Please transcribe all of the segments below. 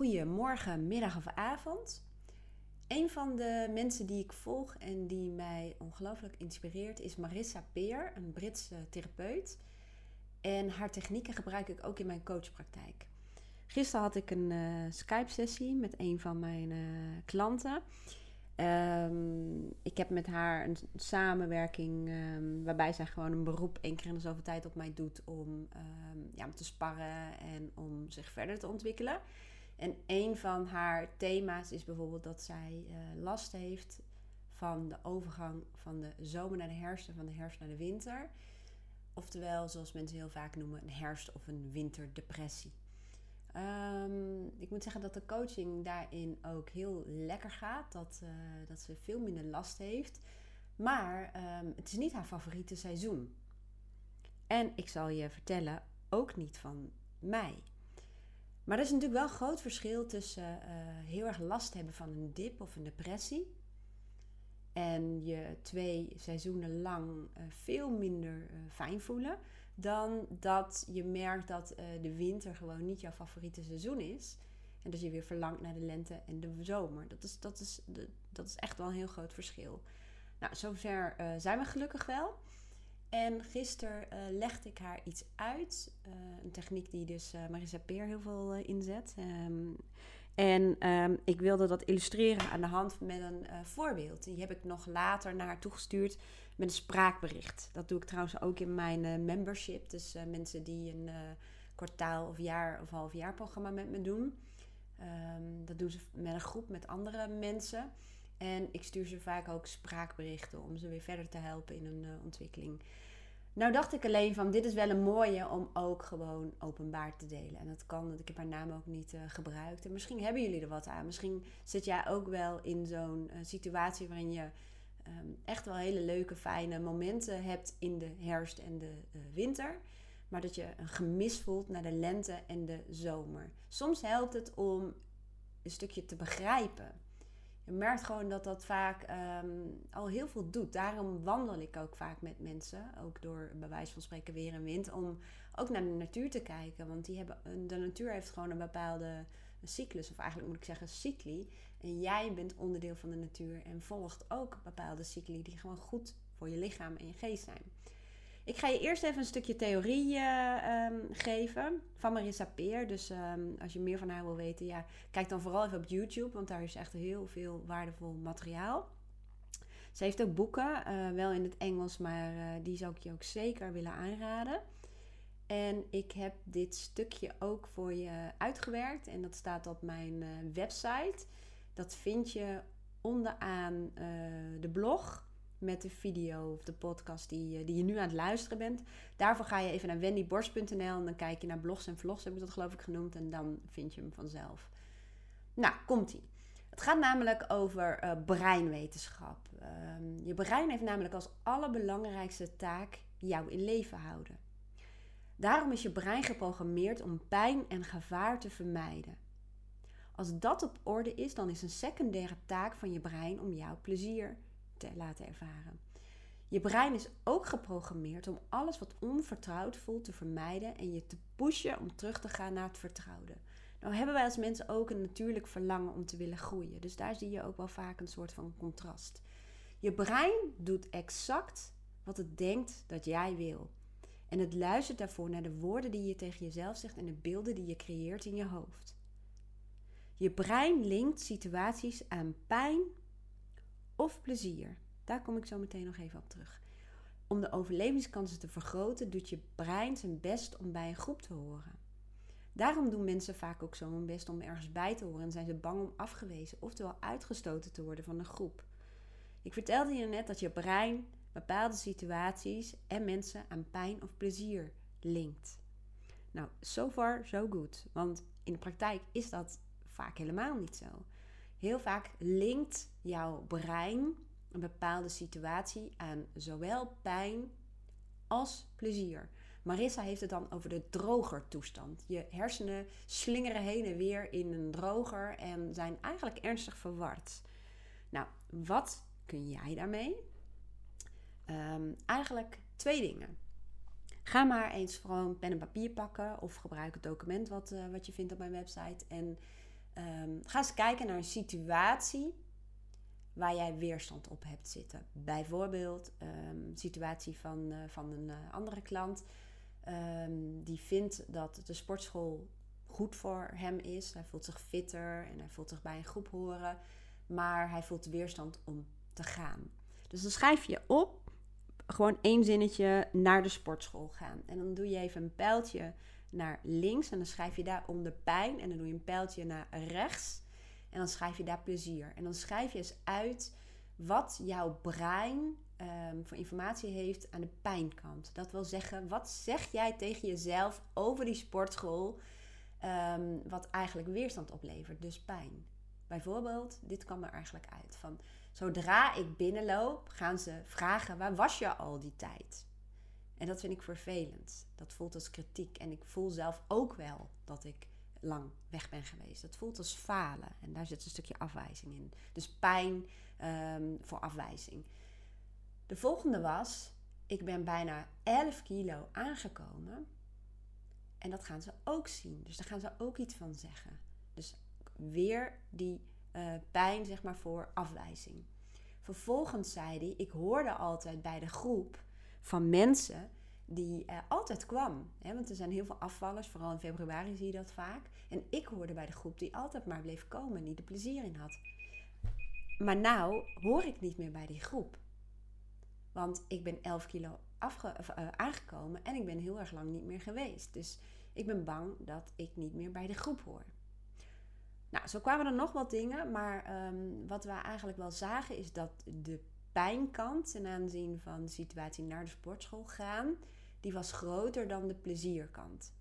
Goedemorgen, middag of avond. Een van de mensen die ik volg en die mij ongelooflijk inspireert is Marissa Peer, een Britse therapeut. En haar technieken gebruik ik ook in mijn coachpraktijk. Gisteren had ik een uh, Skype-sessie met een van mijn uh, klanten. Um, ik heb met haar een samenwerking um, waarbij zij gewoon een beroep één keer in de zoveel tijd op mij doet om, um, ja, om te sparren en om zich verder te ontwikkelen. En een van haar thema's is bijvoorbeeld dat zij uh, last heeft van de overgang van de zomer naar de herfst en van de herfst naar de winter. Oftewel, zoals mensen heel vaak noemen, een herfst- of een winterdepressie. Um, ik moet zeggen dat de coaching daarin ook heel lekker gaat. Dat, uh, dat ze veel minder last heeft. Maar um, het is niet haar favoriete seizoen. En ik zal je vertellen, ook niet van mij. Maar er is natuurlijk wel een groot verschil tussen uh, heel erg last hebben van een dip of een depressie. En je twee seizoenen lang uh, veel minder uh, fijn voelen. Dan dat je merkt dat de winter gewoon niet jouw favoriete seizoen is. En dat je weer verlangt naar de lente en de zomer. Dat is, dat is, dat is echt wel een heel groot verschil. Nou, zover zijn we gelukkig wel. En gisteren uh, legde ik haar iets uit. Uh, een techniek die dus uh, Marisa Peer heel veel inzet. Um, en um, ik wilde dat illustreren aan de hand met een voorbeeld. Die heb ik nog later naar haar toegestuurd met een spraakbericht. Dat doe ik trouwens ook in mijn membership. Dus mensen die een kwartaal of jaar of half jaar programma met me doen. Um, dat doen ze met een groep met andere mensen. En ik stuur ze vaak ook spraakberichten om ze weer verder te helpen in hun uh, ontwikkeling. Nou dacht ik alleen van, dit is wel een mooie om ook gewoon openbaar te delen. En dat kan, want ik heb haar naam ook niet uh, gebruikt. En misschien hebben jullie er wat aan. Misschien zit jij ook wel in zo'n uh, situatie waarin je um, echt wel hele leuke, fijne momenten hebt in de herfst en de winter. Maar dat je een gemis voelt naar de lente en de zomer. Soms helpt het om een stukje te begrijpen je merkt gewoon dat dat vaak um, al heel veel doet. Daarom wandel ik ook vaak met mensen, ook door bij wijze van spreken weer en wind, om ook naar de natuur te kijken. Want die hebben, de natuur heeft gewoon een bepaalde cyclus, of eigenlijk moet ik zeggen cycli. En jij bent onderdeel van de natuur en volgt ook bepaalde cycli die gewoon goed voor je lichaam en je geest zijn. Ik ga je eerst even een stukje theorie uh, um, geven van Marissa Peer. Dus um, als je meer van haar wil weten, ja, kijk dan vooral even op YouTube, want daar is echt heel veel waardevol materiaal. Ze heeft ook boeken, uh, wel in het Engels, maar uh, die zou ik je ook zeker willen aanraden. En ik heb dit stukje ook voor je uitgewerkt en dat staat op mijn website. Dat vind je onderaan de blog met de video of de podcast die, eh, die je nu aan het luisteren bent. Daarvoor ga je even naar wendyborst.nl en dan kijk je naar blogs en vlogs, heb ik dat geloof ik genoemd. En dan vind je hem vanzelf. Nou, komt-ie. Het gaat namelijk over uh, breinwetenschap. Uh, je brein heeft namelijk als allerbelangrijkste taak jou in leven houden. Daarom is je brein geprogrammeerd om pijn en gevaar te vermijden. Als dat op orde is, dan is een secundaire taak van je brein om jouw plezier te laten ervaren. Je brein is ook geprogrammeerd om alles wat onvertrouwd voelt te vermijden en je te pushen om terug te gaan naar het vertrouwde. Nou hebben wij als mensen ook een natuurlijk verlangen om te willen groeien. Dus daar zie je ook wel vaak een soort van contrast. Je brein doet exact wat het denkt dat jij wil. En het luistert daarvoor naar de woorden die je tegen jezelf zegt en de beelden die je creëert in je hoofd. Je brein linkt situaties aan pijn, of plezier. Daar kom ik zo meteen nog even op terug. Om de overlevingskansen te vergroten, doet je brein zijn best om bij een groep te horen. Daarom doen mensen vaak ook zo hun best om ergens bij te horen en zijn ze bang om afgewezen, oftewel uitgestoten te worden van een groep. Ik vertelde je net dat je brein bepaalde situaties en mensen aan pijn of plezier linkt. Nou, so far so good. Want in de praktijk is dat vaak helemaal niet zo. Heel vaak linkt jouw brein een bepaalde situatie aan zowel pijn als plezier. Marissa heeft het dan over de drogertoestand. Je hersenen slingeren heen en weer in een droger en zijn eigenlijk ernstig verward. Nou, wat kun jij daarmee? Um, eigenlijk twee dingen. Ga maar eens gewoon pen en papier pakken of gebruik het document wat, uh, wat je vindt op mijn website. En Ehm, ga eens kijken naar een situatie waar jij weerstand op hebt zitten. Bijvoorbeeld een situatie van, van een andere klant Ehm, die vindt dat de sportschool goed voor hem is. Hij voelt zich fitter en hij voelt zich bij een groep horen. Maar hij voelt weerstand om te gaan. Dus dan schrijf je op, gewoon één zinnetje, naar de sportschool gaan. En dan doe je even een pijltje naar links en dan schrijf je daar onder pijn. En dan doe je een pijltje naar rechts en dan schrijf je daar plezier. En dan schrijf je eens uit wat jouw brein um, voor informatie heeft aan de pijnkant. Dat wil zeggen, wat zeg jij tegen jezelf over die sportschool, ehm, wat eigenlijk weerstand oplevert, dus pijn. Bijvoorbeeld, dit kwam er eigenlijk uit van, zodra ik binnenloop, gaan ze vragen, waar was je al die tijd? En dat vind ik vervelend. Dat voelt als kritiek. En ik voel zelf ook wel dat ik lang weg ben geweest. Dat voelt als falen. En daar zit een stukje afwijzing in. Dus pijn um, voor afwijzing. De volgende was, ik ben bijna 11 kilo aangekomen. En dat gaan ze ook zien. Dus daar gaan ze ook iets van zeggen. Dus weer die uh, pijn, zeg maar, voor afwijzing. Vervolgens zei hij, ik hoorde altijd bij de groep van mensen die altijd kwam. Hè? Want er zijn heel veel afvallers, vooral in februari zie je dat vaak. En ik hoorde bij de groep die altijd maar bleef komen, die er plezier in had. Maar nou hoor ik niet meer bij die groep. Want ik ben 11 kilo uh, aangekomen en ik ben heel erg lang niet meer geweest. Dus ik ben bang dat ik niet meer bij de groep hoor. Nou, zo kwamen er nog wat dingen. Maar ehm, wat we eigenlijk wel zagen is dat de pijnkant ten aanzien van de situatie naar de sportschool gaan, die was groter dan de plezierkant.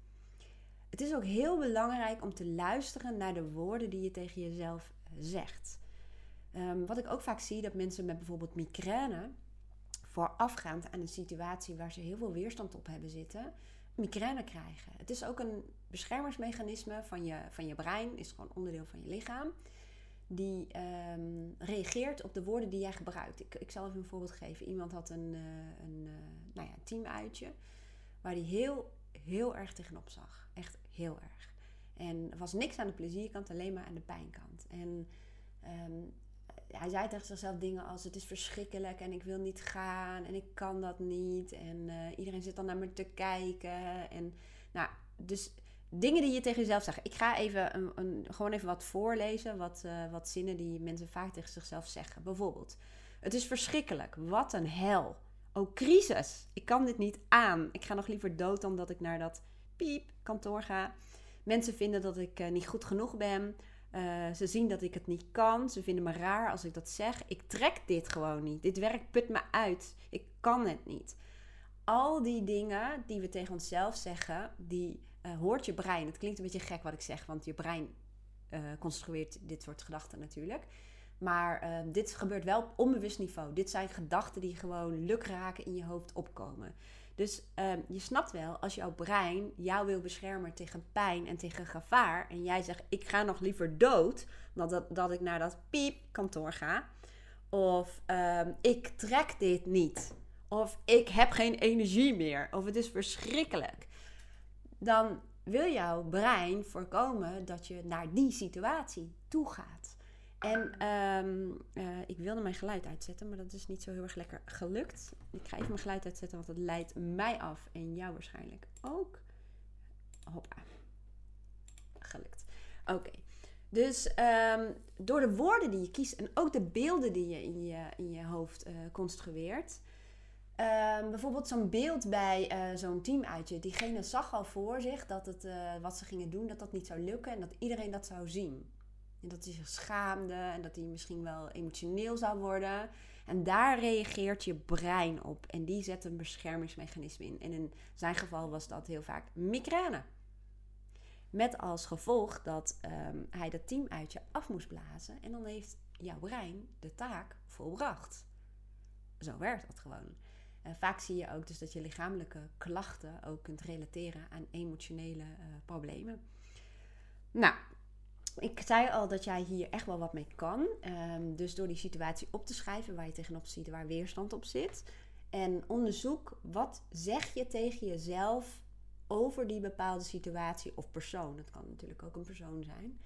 Het is ook heel belangrijk om te luisteren naar de woorden die je tegen jezelf zegt. Um, wat ik ook vaak zie, dat mensen met bijvoorbeeld migraine voorafgaand aan een situatie waar ze heel veel weerstand op hebben zitten, migraine krijgen. Het is ook een beschermingsmechanisme van je, van je brein, is gewoon onderdeel van je lichaam. Die ehm, reageert op de woorden die jij gebruikt. Ik, ik zal even een voorbeeld geven. Iemand had een, uh, een uh, nou ja, teamuitje waar hij heel, heel erg tegenop zag. Echt heel erg. En er was niks aan de plezierkant, alleen maar aan de pijnkant. En um, hij zei tegen zichzelf dingen als het is verschrikkelijk en ik wil niet gaan en ik kan dat niet. En uh, iedereen zit dan naar me te kijken. En nou, dus dingen die je tegen jezelf zegt. Ik ga even een, een, gewoon even wat voorlezen, wat, uh, wat zinnen die mensen vaak tegen zichzelf zeggen. Bijvoorbeeld, het is verschrikkelijk, wat een hel. Oh, crisis, ik kan dit niet aan. Ik ga nog liever dood dan dat ik naar dat piep kantoor ga. Mensen vinden dat ik uh, niet goed genoeg ben. Uh, ze zien dat ik het niet kan. Ze vinden me raar als ik dat zeg. Ik trek dit gewoon niet. Dit werk put me uit. Ik kan het niet. Al die dingen die we tegen onszelf zeggen, die uh, hoort je brein. Het klinkt een beetje gek wat ik zeg, want je brein uh, construeert dit soort gedachten natuurlijk. Maar dit gebeurt wel op onbewust niveau. Dit zijn gedachten die gewoon lukraken in je hoofd opkomen. Dus um, je snapt wel, als jouw brein jou wil beschermen tegen pijn en tegen gevaar. En jij zegt, ik ga nog liever dood dan dat, dat ik naar dat piepkantoor ga. Of um, ik trek dit niet. Of ik heb geen energie meer. Of het is verschrikkelijk. Dan wil jouw brein voorkomen dat je naar die situatie toe gaat. En um, uh, ik wilde mijn geluid uitzetten, maar dat is niet zo heel erg lekker gelukt. Ik ga even mijn geluid uitzetten, want het leidt mij af en jou waarschijnlijk ook. Hoppa. Gelukt. Oké. Dus um, door de woorden die je kiest en ook de beelden die je in je, in je hoofd uh, construeert. Um, bijvoorbeeld zo'n beeld bij uh, zo'n teamuitje. Diegene zag al voor zich dat het, wat ze gingen doen, dat dat niet zou lukken en dat iedereen dat zou zien. En dat hij zich schaamde en dat hij misschien wel emotioneel zou worden. En daar reageert je brein op. En die zet een beschermingsmechanisme in. En in zijn geval was dat heel vaak migraine. Met als gevolg dat um, hij dat team uit je af moest blazen. En dan heeft jouw brein de taak volbracht. Zo werkt dat gewoon. Vaak zie je ook dus dat je lichamelijke klachten ook kunt relateren aan emotionele uh, problemen. Nou, ik zei al dat jij hier echt wel wat mee kan. Um, dus door die situatie op te schrijven waar je tegenop ziet, waar weerstand op zit. En onderzoek wat zeg je tegen jezelf over die bepaalde situatie of persoon. Het kan natuurlijk ook een persoon zijn.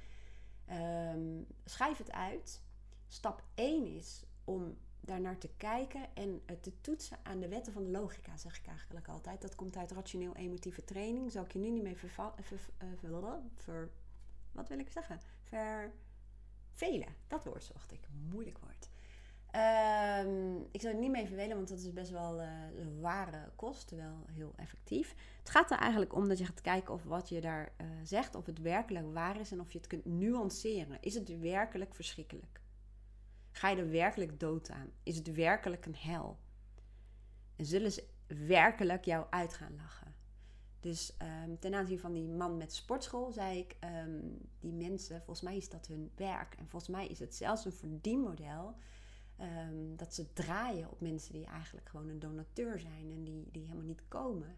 Ehm, schrijf het uit. Stap 1 is om daarnaar te kijken en te toetsen aan de wetten van de logica, zeg ik eigenlijk altijd. Dat komt uit rationeel-emotieve training. Zal ik je nu niet mee vervallen. Ver, ver, ver, wat wil ik zeggen? Vervelen. Dat woord zocht ik. Moeilijk woord. Um, ik zou het niet mee vervelen, want dat is best wel uh, ware kost, wel heel effectief. Het gaat er eigenlijk om dat je gaat kijken of wat je daar zegt, of het werkelijk waar is en of je het kunt nuanceren. Is het werkelijk verschrikkelijk? Ga je er werkelijk dood aan? Is het werkelijk een hel? En zullen ze werkelijk jou uit gaan lachen? Dus um, ten aanzien van die man met sportschool zei ik, um, die mensen, volgens mij is dat hun werk. En volgens mij is het zelfs een verdienmodel um, dat ze draaien op mensen die eigenlijk gewoon een donateur zijn en die, die helemaal niet komen.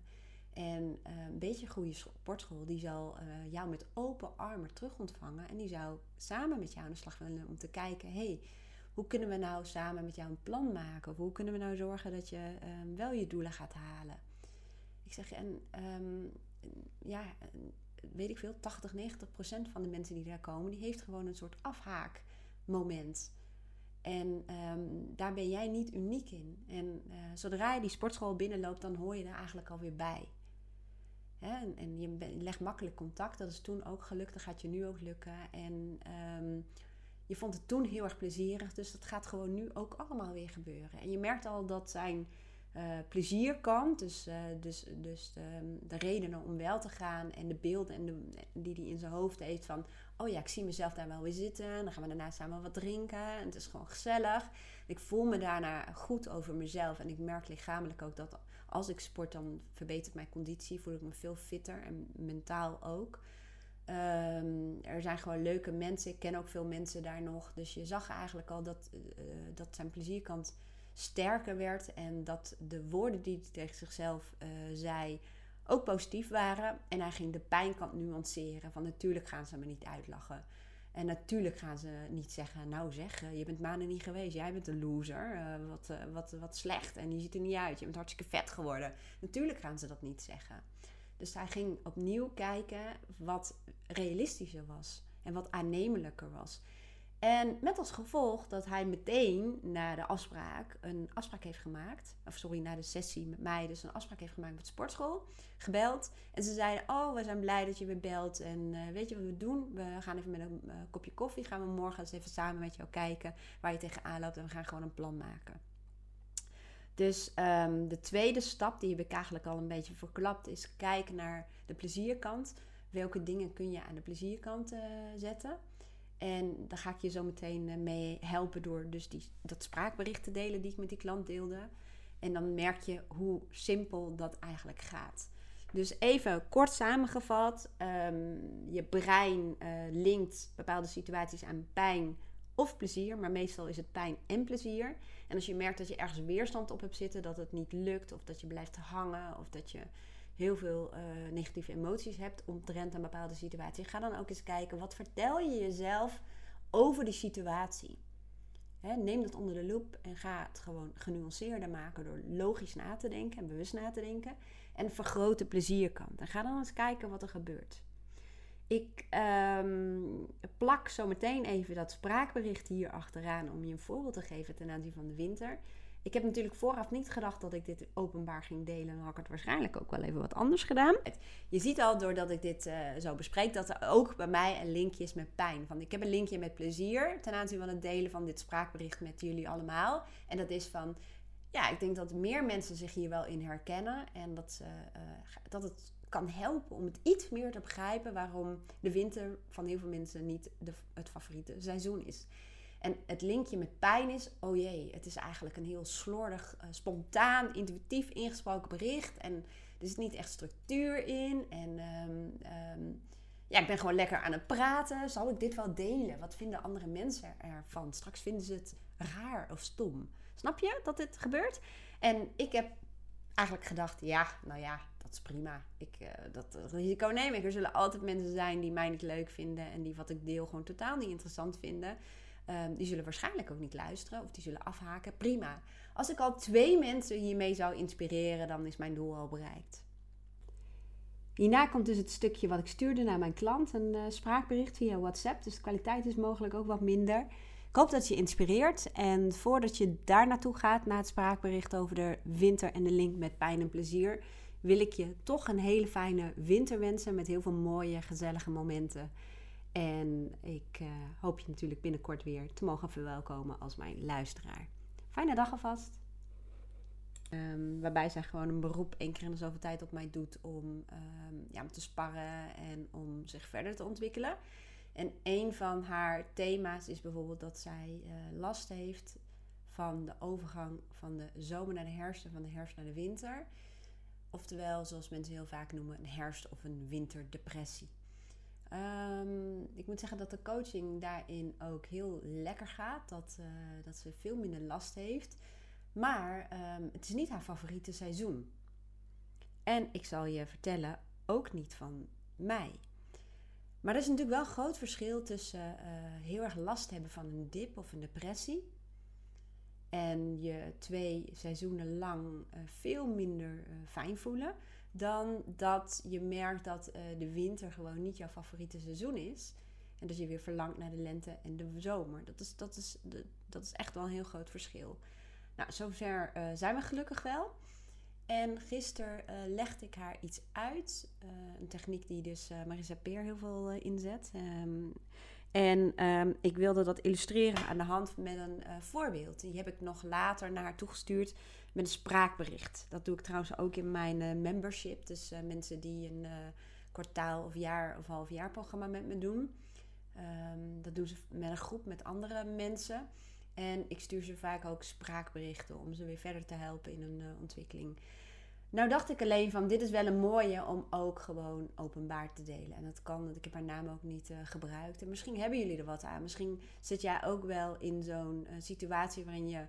En uh, een beetje een goede sportschool, die zal uh, jou met open armen terug ontvangen. En die zou samen met jou aan de slag willen om te kijken: hey, hoe kunnen we nou samen met jou een plan maken? Of hoe kunnen we nou zorgen dat je um, wel je doelen gaat halen? Ik zeg, en um, ja, weet ik veel, 80, 90 procent van de mensen die daar komen, die heeft gewoon een soort afhaakmoment. En um, daar ben jij niet uniek in. En uh, zodra je die sportschool binnenloopt, dan hoor je er eigenlijk alweer bij. Hè? En, en, je legt makkelijk contact. Dat is toen ook gelukt. Dat gaat je nu ook lukken. En je vond het toen heel erg plezierig. Dus dat gaat gewoon nu ook allemaal weer gebeuren. En je merkt al dat zijn uh, plezierkant, dus, uh, dus, dus de, de, redenen om wel te gaan en de beelden en de, die hij in zijn hoofd heeft van, oh ja, ik zie mezelf daar wel weer zitten. Dan gaan we daarna samen wat drinken. En het is gewoon gezellig. Ik voel me daarna goed over mezelf. En ik merk lichamelijk ook dat als ik sport, dan verbetert mijn conditie. Voel ik me veel fitter en mentaal ook. Um, er zijn gewoon leuke mensen. Ik ken ook veel mensen daar nog. Dus je zag eigenlijk al dat, uh, dat zijn plezierkant sterker werd. En dat de woorden die hij tegen zichzelf uh, zei ook positief waren. En hij ging de pijnkant nuanceren. Van natuurlijk gaan ze me niet uitlachen. En natuurlijk gaan ze niet zeggen, nou zeg, eh, je bent maanden niet geweest. Jij bent een loser. Wat, wat, wat slecht. En je ziet er niet uit. Je bent hartstikke vet geworden. Natuurlijk gaan ze dat niet zeggen. Dus hij ging opnieuw kijken wat realistischer was. En wat aannemelijker was. En met als gevolg dat hij meteen na de afspraak een afspraak heeft gemaakt. Of sorry, na de sessie met mij dus een afspraak heeft gemaakt met sportschool. Gebeld. En ze zeiden, oh, we zijn blij dat je weer belt. En uh, weet je wat we doen? We gaan even met een uh, kopje koffie. Gaan we morgen eens even samen met jou kijken waar je tegenaan loopt. En we gaan gewoon een plan maken. Dus um, de tweede stap, die heb ik eigenlijk al een beetje verklapt, is kijken naar de plezierkant. Welke dingen kun je aan de plezierkant uh, zetten? En daar ga ik je zo meteen eh, mee helpen door dus die, dat spraakbericht te delen die ik met die klant deelde. En dan merk je hoe simpel dat eigenlijk gaat. Dus even kort samengevat, um, je brein uh, linkt bepaalde situaties aan pijn of plezier, maar meestal is het pijn en plezier. En als je merkt dat je ergens weerstand op hebt zitten, dat het niet lukt, of dat je blijft hangen, of dat je heel veel uh, negatieve emoties hebt omtrent een bepaalde situatie, ga dan ook eens kijken wat vertel je jezelf over die situatie. Neem dat onder de loep en ga het gewoon genuanceerder maken door logisch na te denken en bewust na te denken. En vergroot de plezierkant. En ga dan eens kijken wat er gebeurt. Ik um, plak zo meteen even dat spraakbericht hier achteraan om je een voorbeeld te geven ten aanzien van de winter. Ik heb natuurlijk vooraf niet gedacht dat ik dit openbaar ging delen. Dan had ik het waarschijnlijk ook wel even wat anders gedaan. Je ziet al doordat ik dit uh, zo bespreek dat er ook bij mij een linkje is met pijn. Van, ik heb een linkje met plezier ten aanzien van het delen van dit spraakbericht met jullie allemaal. En dat is van, ja, ik denk dat meer mensen zich hier wel in herkennen. En dat, ze, uh, dat het kan helpen om het iets meer te begrijpen waarom de winter van heel veel mensen niet de, het favoriete seizoen is. En het linkje met pijn is, oh jee, het is eigenlijk een heel slordig, uh, spontaan, intuïtief ingesproken bericht. En er zit niet echt structuur in. En um, um, ja, ik ben gewoon lekker aan het praten. Zal ik dit wel delen? Wat vinden andere mensen ervan? Straks vinden ze het raar of stom. Snap je dat dit gebeurt? En ik heb eigenlijk gedacht, ja, nou ja, prima. Ik, uh, dat risico neem ik. Er zullen altijd mensen zijn die mij niet leuk vinden en die wat ik deel gewoon totaal niet interessant vinden. Um, die zullen waarschijnlijk ook niet luisteren of die zullen afhaken. Prima. Als ik al twee mensen hiermee zou inspireren, dan is mijn doel al bereikt. Hierna komt dus het stukje wat ik stuurde naar mijn klant, een uh, spraakbericht via WhatsApp. Dus de kwaliteit is mogelijk ook wat minder. Ik hoop dat je inspireert. En voordat je daar naartoe gaat, naar het spraakbericht over de winter en de link met pijn en plezier, wil ik je toch een hele fijne winter wensen met heel veel mooie, gezellige momenten. En ik uh, hoop je natuurlijk binnenkort weer te mogen verwelkomen als mijn luisteraar. Fijne dag alvast. Um, waarbij zij gewoon een beroep één keer in de zoveel tijd op mij doet om, um, ja, om te sparren en om zich verder te ontwikkelen. En een van haar thema's is bijvoorbeeld dat zij uh, last heeft van de overgang van de zomer naar de herfst en van de herfst naar de winter. Oftewel, zoals mensen heel vaak noemen, een herfst- of een winterdepressie. Um, ik moet zeggen dat de coaching daarin ook heel lekker gaat. Dat, uh, dat ze veel minder last heeft. Maar um, het is niet haar favoriete seizoen. En ik zal je vertellen, ook niet van mij. Maar er is natuurlijk wel een groot verschil tussen uh, heel erg last hebben van een dip of een depressie. En je twee seizoenen lang uh, veel minder uh, fijn voelen. Dan dat je merkt dat de winter gewoon niet jouw favoriete seizoen is. En dat je weer verlangt naar de lente en de zomer. Dat is, dat is, dat is echt wel een heel groot verschil. Nou, zover zijn we gelukkig wel. En gisteren legde ik haar iets uit. Een techniek die dus Marisa Peer heel veel inzet. En um, ik wilde dat illustreren aan de hand met een voorbeeld. Die heb ik nog later naar haar toegestuurd met een spraakbericht. Dat doe ik trouwens ook in mijn membership. Dus mensen die een kwartaal of jaar of half jaar programma met me doen. Um, dat doen ze met een groep met andere mensen. En ik stuur ze vaak ook spraakberichten om ze weer verder te helpen in hun ontwikkeling. Nou dacht ik alleen van, dit is wel een mooie om ook gewoon openbaar te delen. En dat kan, want ik heb haar naam ook niet uh, gebruikt. En misschien hebben jullie er wat aan. Misschien zit jij ook wel in zo'n uh, situatie waarin je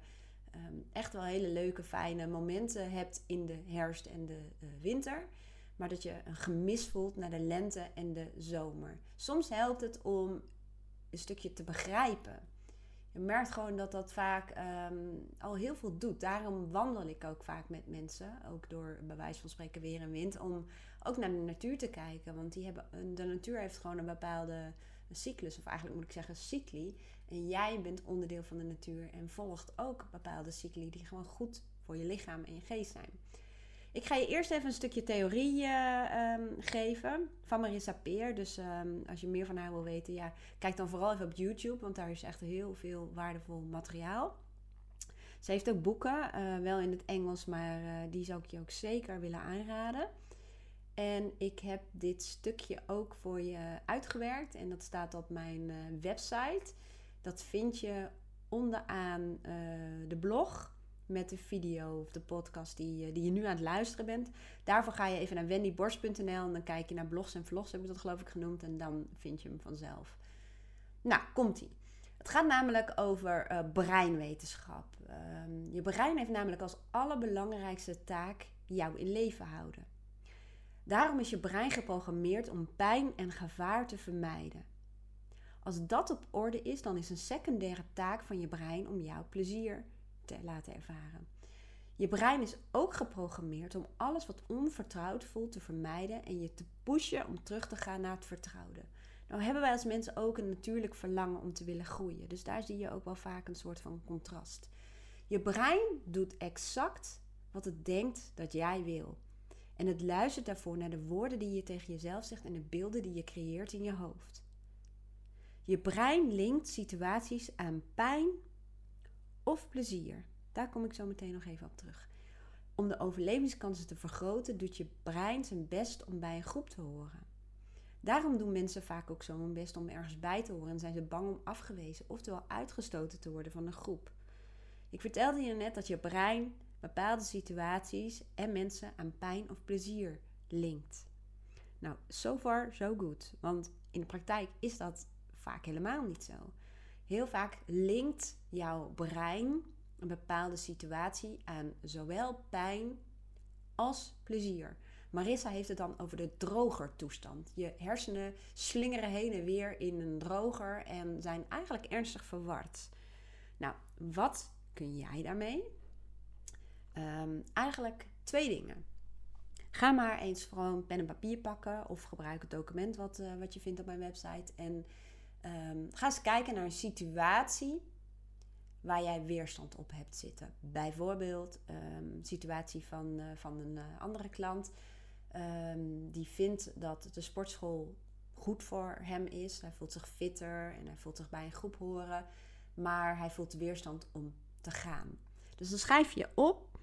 um, echt wel hele leuke, fijne momenten hebt in de herfst en de winter. Maar dat je een gemis voelt naar de lente en de zomer. Soms helpt het om een stukje te begrijpen je merkt gewoon dat dat vaak um, al heel veel doet. Daarom wandel ik ook vaak met mensen, ook door bij wijze van spreken weer en wind, om ook naar de natuur te kijken. Want die hebben, de natuur heeft gewoon een bepaalde cyclus, of eigenlijk moet ik zeggen cycli. En jij bent onderdeel van de natuur en volgt ook bepaalde cycli die gewoon goed voor je lichaam en je geest zijn. Ik ga je eerst even een stukje theorie uh, um, geven van Marissa Peer. Dus um, als je meer van haar wil weten, ja, kijk dan vooral even op YouTube, want daar is echt heel veel waardevol materiaal. Ze heeft ook boeken, uh, wel in het Engels, maar uh, die zou ik je ook zeker willen aanraden. En ik heb dit stukje ook voor je uitgewerkt en dat staat op mijn website. Dat vind je onderaan de blog met de video of de podcast die, eh, die je nu aan het luisteren bent. Daarvoor ga je even naar wendyborst.nl en dan kijk je naar blogs en vlogs, heb ik dat geloof ik genoemd. En dan vind je hem vanzelf. Nou, komt-ie. Het gaat namelijk over uh, breinwetenschap. Um, je brein heeft namelijk als allerbelangrijkste taak jou in leven houden. Daarom is je brein geprogrammeerd om pijn en gevaar te vermijden. Als dat op orde is, dan is een secundaire taak van je brein om jou plezier te laten ervaren. Je brein is ook geprogrammeerd om alles wat onvertrouwd voelt te vermijden en je te pushen om terug te gaan naar het vertrouwde. Nou hebben wij als mensen ook een natuurlijk verlangen om te willen groeien. Dus daar zie je ook wel vaak een soort van contrast. Je brein doet exact wat het denkt dat jij wil. En het luistert daarvoor naar de woorden die je tegen jezelf zegt en de beelden die je creëert in je hoofd. Je brein linkt situaties aan pijn of plezier. Daar kom ik zo meteen nog even op terug. Om de overlevingskansen te vergroten, doet je brein zijn best om bij een groep te horen. Daarom doen mensen vaak ook zo hun best om ergens bij te horen en zijn ze bang om afgewezen, oftewel uitgestoten te worden van een groep. Ik vertelde je net dat je brein bepaalde situaties en mensen aan pijn of plezier linkt. Nou, so far so good. Want in de praktijk is dat vaak helemaal niet zo. Heel vaak linkt jouw brein een bepaalde situatie aan zowel pijn als plezier. Marissa heeft het dan over de drogertoestand. Je hersenen slingeren heen en weer in een droger en zijn eigenlijk ernstig verward. Nou, wat kun jij daarmee? Um, eigenlijk twee dingen. Ga maar eens gewoon pen en papier pakken of gebruik het document wat, uh, wat je vindt op mijn website. En um, ga eens kijken naar een situatie waar jij weerstand op hebt zitten. Bijvoorbeeld um, situatie van, uh, van een uh, andere klant um, die vindt dat de sportschool goed voor hem is. Hij voelt zich fitter en hij voelt zich bij een groep horen, maar hij voelt weerstand om te gaan. Dus dan schrijf je op,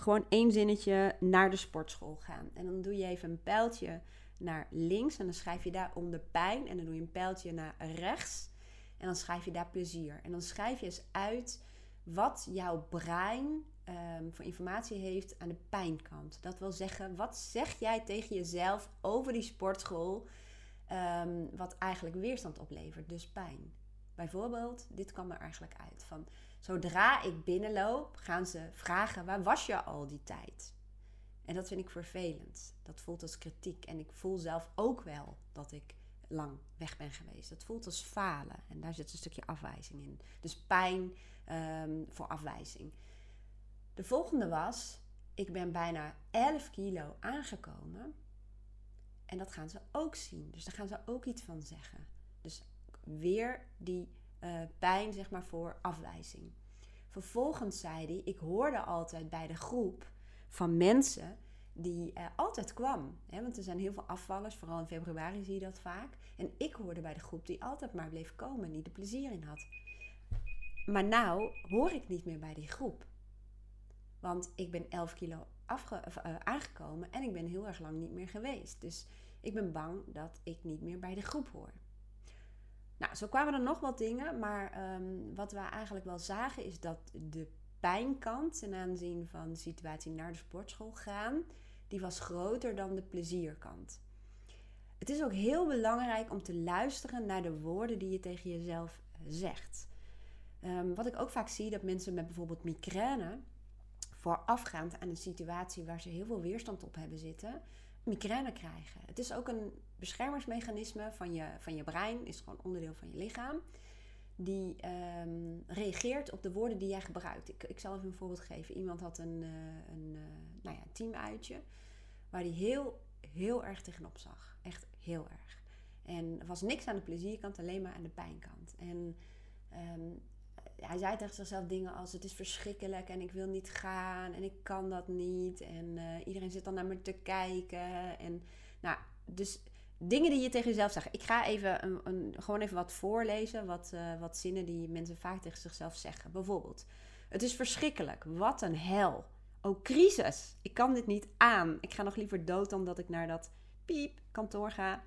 gewoon één zinnetje naar de sportschool gaan. En dan doe je even een pijltje naar links en dan schrijf je daar onder pijn en dan doe je een pijltje naar rechts en dan schrijf je daar plezier. En dan schrijf je eens uit wat jouw brein um, voor informatie heeft aan de pijnkant. Dat wil zeggen, wat zeg jij tegen jezelf over die sportschool um, wat eigenlijk weerstand oplevert, dus pijn. Bijvoorbeeld, dit kwam er eigenlijk uit van zodra ik binnenloop, gaan ze vragen waar was je al die tijd? En dat vind ik vervelend. Dat voelt als kritiek. En ik voel zelf ook wel dat ik lang weg ben geweest. Dat voelt als falen. En daar zit een stukje afwijzing in. Dus pijn um, voor afwijzing. De volgende was: ik ben bijna 11 kilo aangekomen. En dat gaan ze ook zien. Dus daar gaan ze ook iets van zeggen. Dus weer die uh, pijn, zeg maar, voor afwijzing. Vervolgens zei hij: Ik hoorde altijd bij de groep van mensen die uh, altijd kwam. Hè? Want er zijn heel veel afvallers, vooral in februari zie je dat vaak. En ik hoorde bij de groep die altijd maar bleef komen en die er plezier in had. Maar nou hoor ik niet meer bij die groep. Want ik ben 11 kilo uh, aangekomen en ik ben heel erg lang niet meer geweest. Dus ik ben bang dat ik niet meer bij de groep hoor. Nou, zo kwamen er nog wat dingen, maar um, wat we eigenlijk wel zagen is dat de pijnkant ten aanzien van de situatie naar de sportschool gaan, die was groter dan de plezierkant. Het is ook heel belangrijk om te luisteren naar de woorden die je tegen jezelf zegt. Um, wat ik ook vaak zie, dat mensen met bijvoorbeeld migraine voorafgaand aan een situatie waar ze heel veel weerstand op hebben zitten, migraine krijgen. Het is ook een beschermingsmechanisme van je, van je brein, is gewoon onderdeel van je lichaam. Die um, reageert op de woorden die jij gebruikt. Ik, ik zal even een voorbeeld geven. Iemand had een, uh, een uh, nou ja, teamuitje waar hij heel, heel erg tegenop zag. Echt heel erg. En er was niks aan de plezierkant, alleen maar aan de pijnkant. En um, hij zei tegen zichzelf dingen als het is verschrikkelijk en ik wil niet gaan en ik kan dat niet en uh, iedereen zit dan naar me te kijken en nou dus dingen die je tegen jezelf zegt. Ik ga even een, een, gewoon even wat voorlezen, wat, uh, wat zinnen die mensen vaak tegen zichzelf zeggen. Bijvoorbeeld, het is verschrikkelijk, wat een hel. Oh, crisis, ik kan dit niet aan. Ik ga nog liever dood dan dat ik naar dat piep kantoor ga.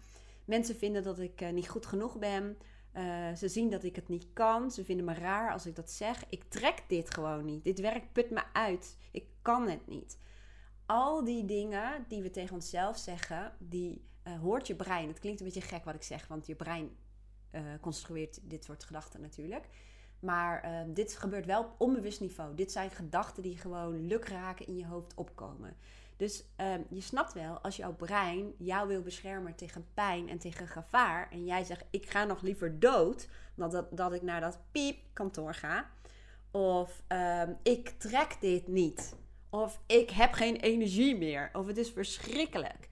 Mensen vinden dat ik uh, niet goed genoeg ben. Uh, ze zien dat ik het niet kan. Ze vinden me raar als ik dat zeg. Ik trek dit gewoon niet. Dit werk put me uit. Ik kan het niet. Al die dingen die we tegen onszelf zeggen, die uh, hoort je brein. Het klinkt een beetje gek wat ik zeg, want je brein uh, construeert dit soort gedachten natuurlijk. Maar dit gebeurt wel op onbewust niveau. Dit zijn gedachten die gewoon lukraken in je hoofd opkomen. Dus um, je snapt wel, als jouw brein jou wil beschermen tegen pijn en tegen gevaar. En jij zegt, ik ga nog liever dood dan dat, dat ik naar dat piepkantoor ga. Of um, ik trek dit niet. Of ik heb geen energie meer. Of het is verschrikkelijk.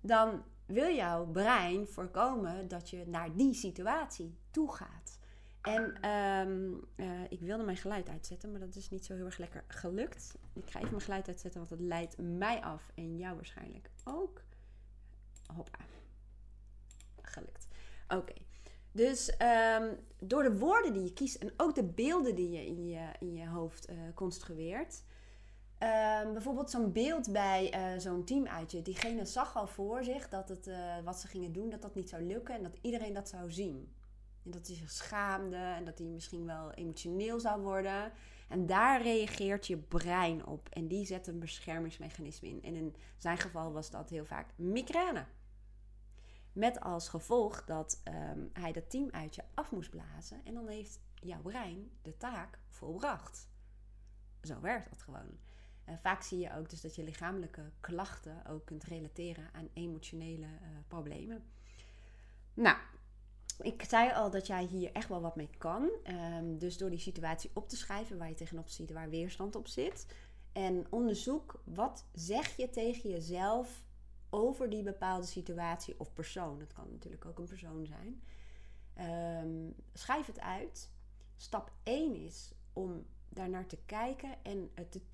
Dan wil jouw brein voorkomen dat je naar die situatie toe gaat. En um, uh, ik wilde mijn geluid uitzetten, maar dat is niet zo heel erg lekker gelukt. Ik ga even mijn geluid uitzetten, want het leidt mij af en jou waarschijnlijk ook. Hoppa. Gelukt. Oké. Dus um, door de woorden die je kiest en ook de beelden die je in je, in je hoofd uh, construeert. Um, bijvoorbeeld zo'n beeld bij uh, zo'n teamuitje. Diegene zag al voor zich dat het, uh, wat ze gingen doen, dat dat niet zou lukken en dat iedereen dat zou zien. En dat hij zich schaamde en dat hij misschien wel emotioneel zou worden. En daar reageert je brein op. En die zet een beschermingsmechanisme in. En in zijn geval was dat heel vaak migraine. Met als gevolg dat um, hij dat teamuitje af moest blazen. En dan heeft jouw brein de taak volbracht. Zo werkt dat gewoon. Vaak zie je ook dus dat je lichamelijke klachten ook kunt relateren aan emotionele eh, problemen. Nou, ik zei al dat jij hier echt wel wat mee kan. Ehm, dus door die situatie op te schrijven waar je tegenop ziet, waar weerstand op zit. En onderzoek wat zeg je tegen jezelf over die bepaalde situatie of persoon. Dat kan natuurlijk ook een persoon zijn. Ehm, schrijf het uit. Stap 1 is om daarnaar te kijken en het te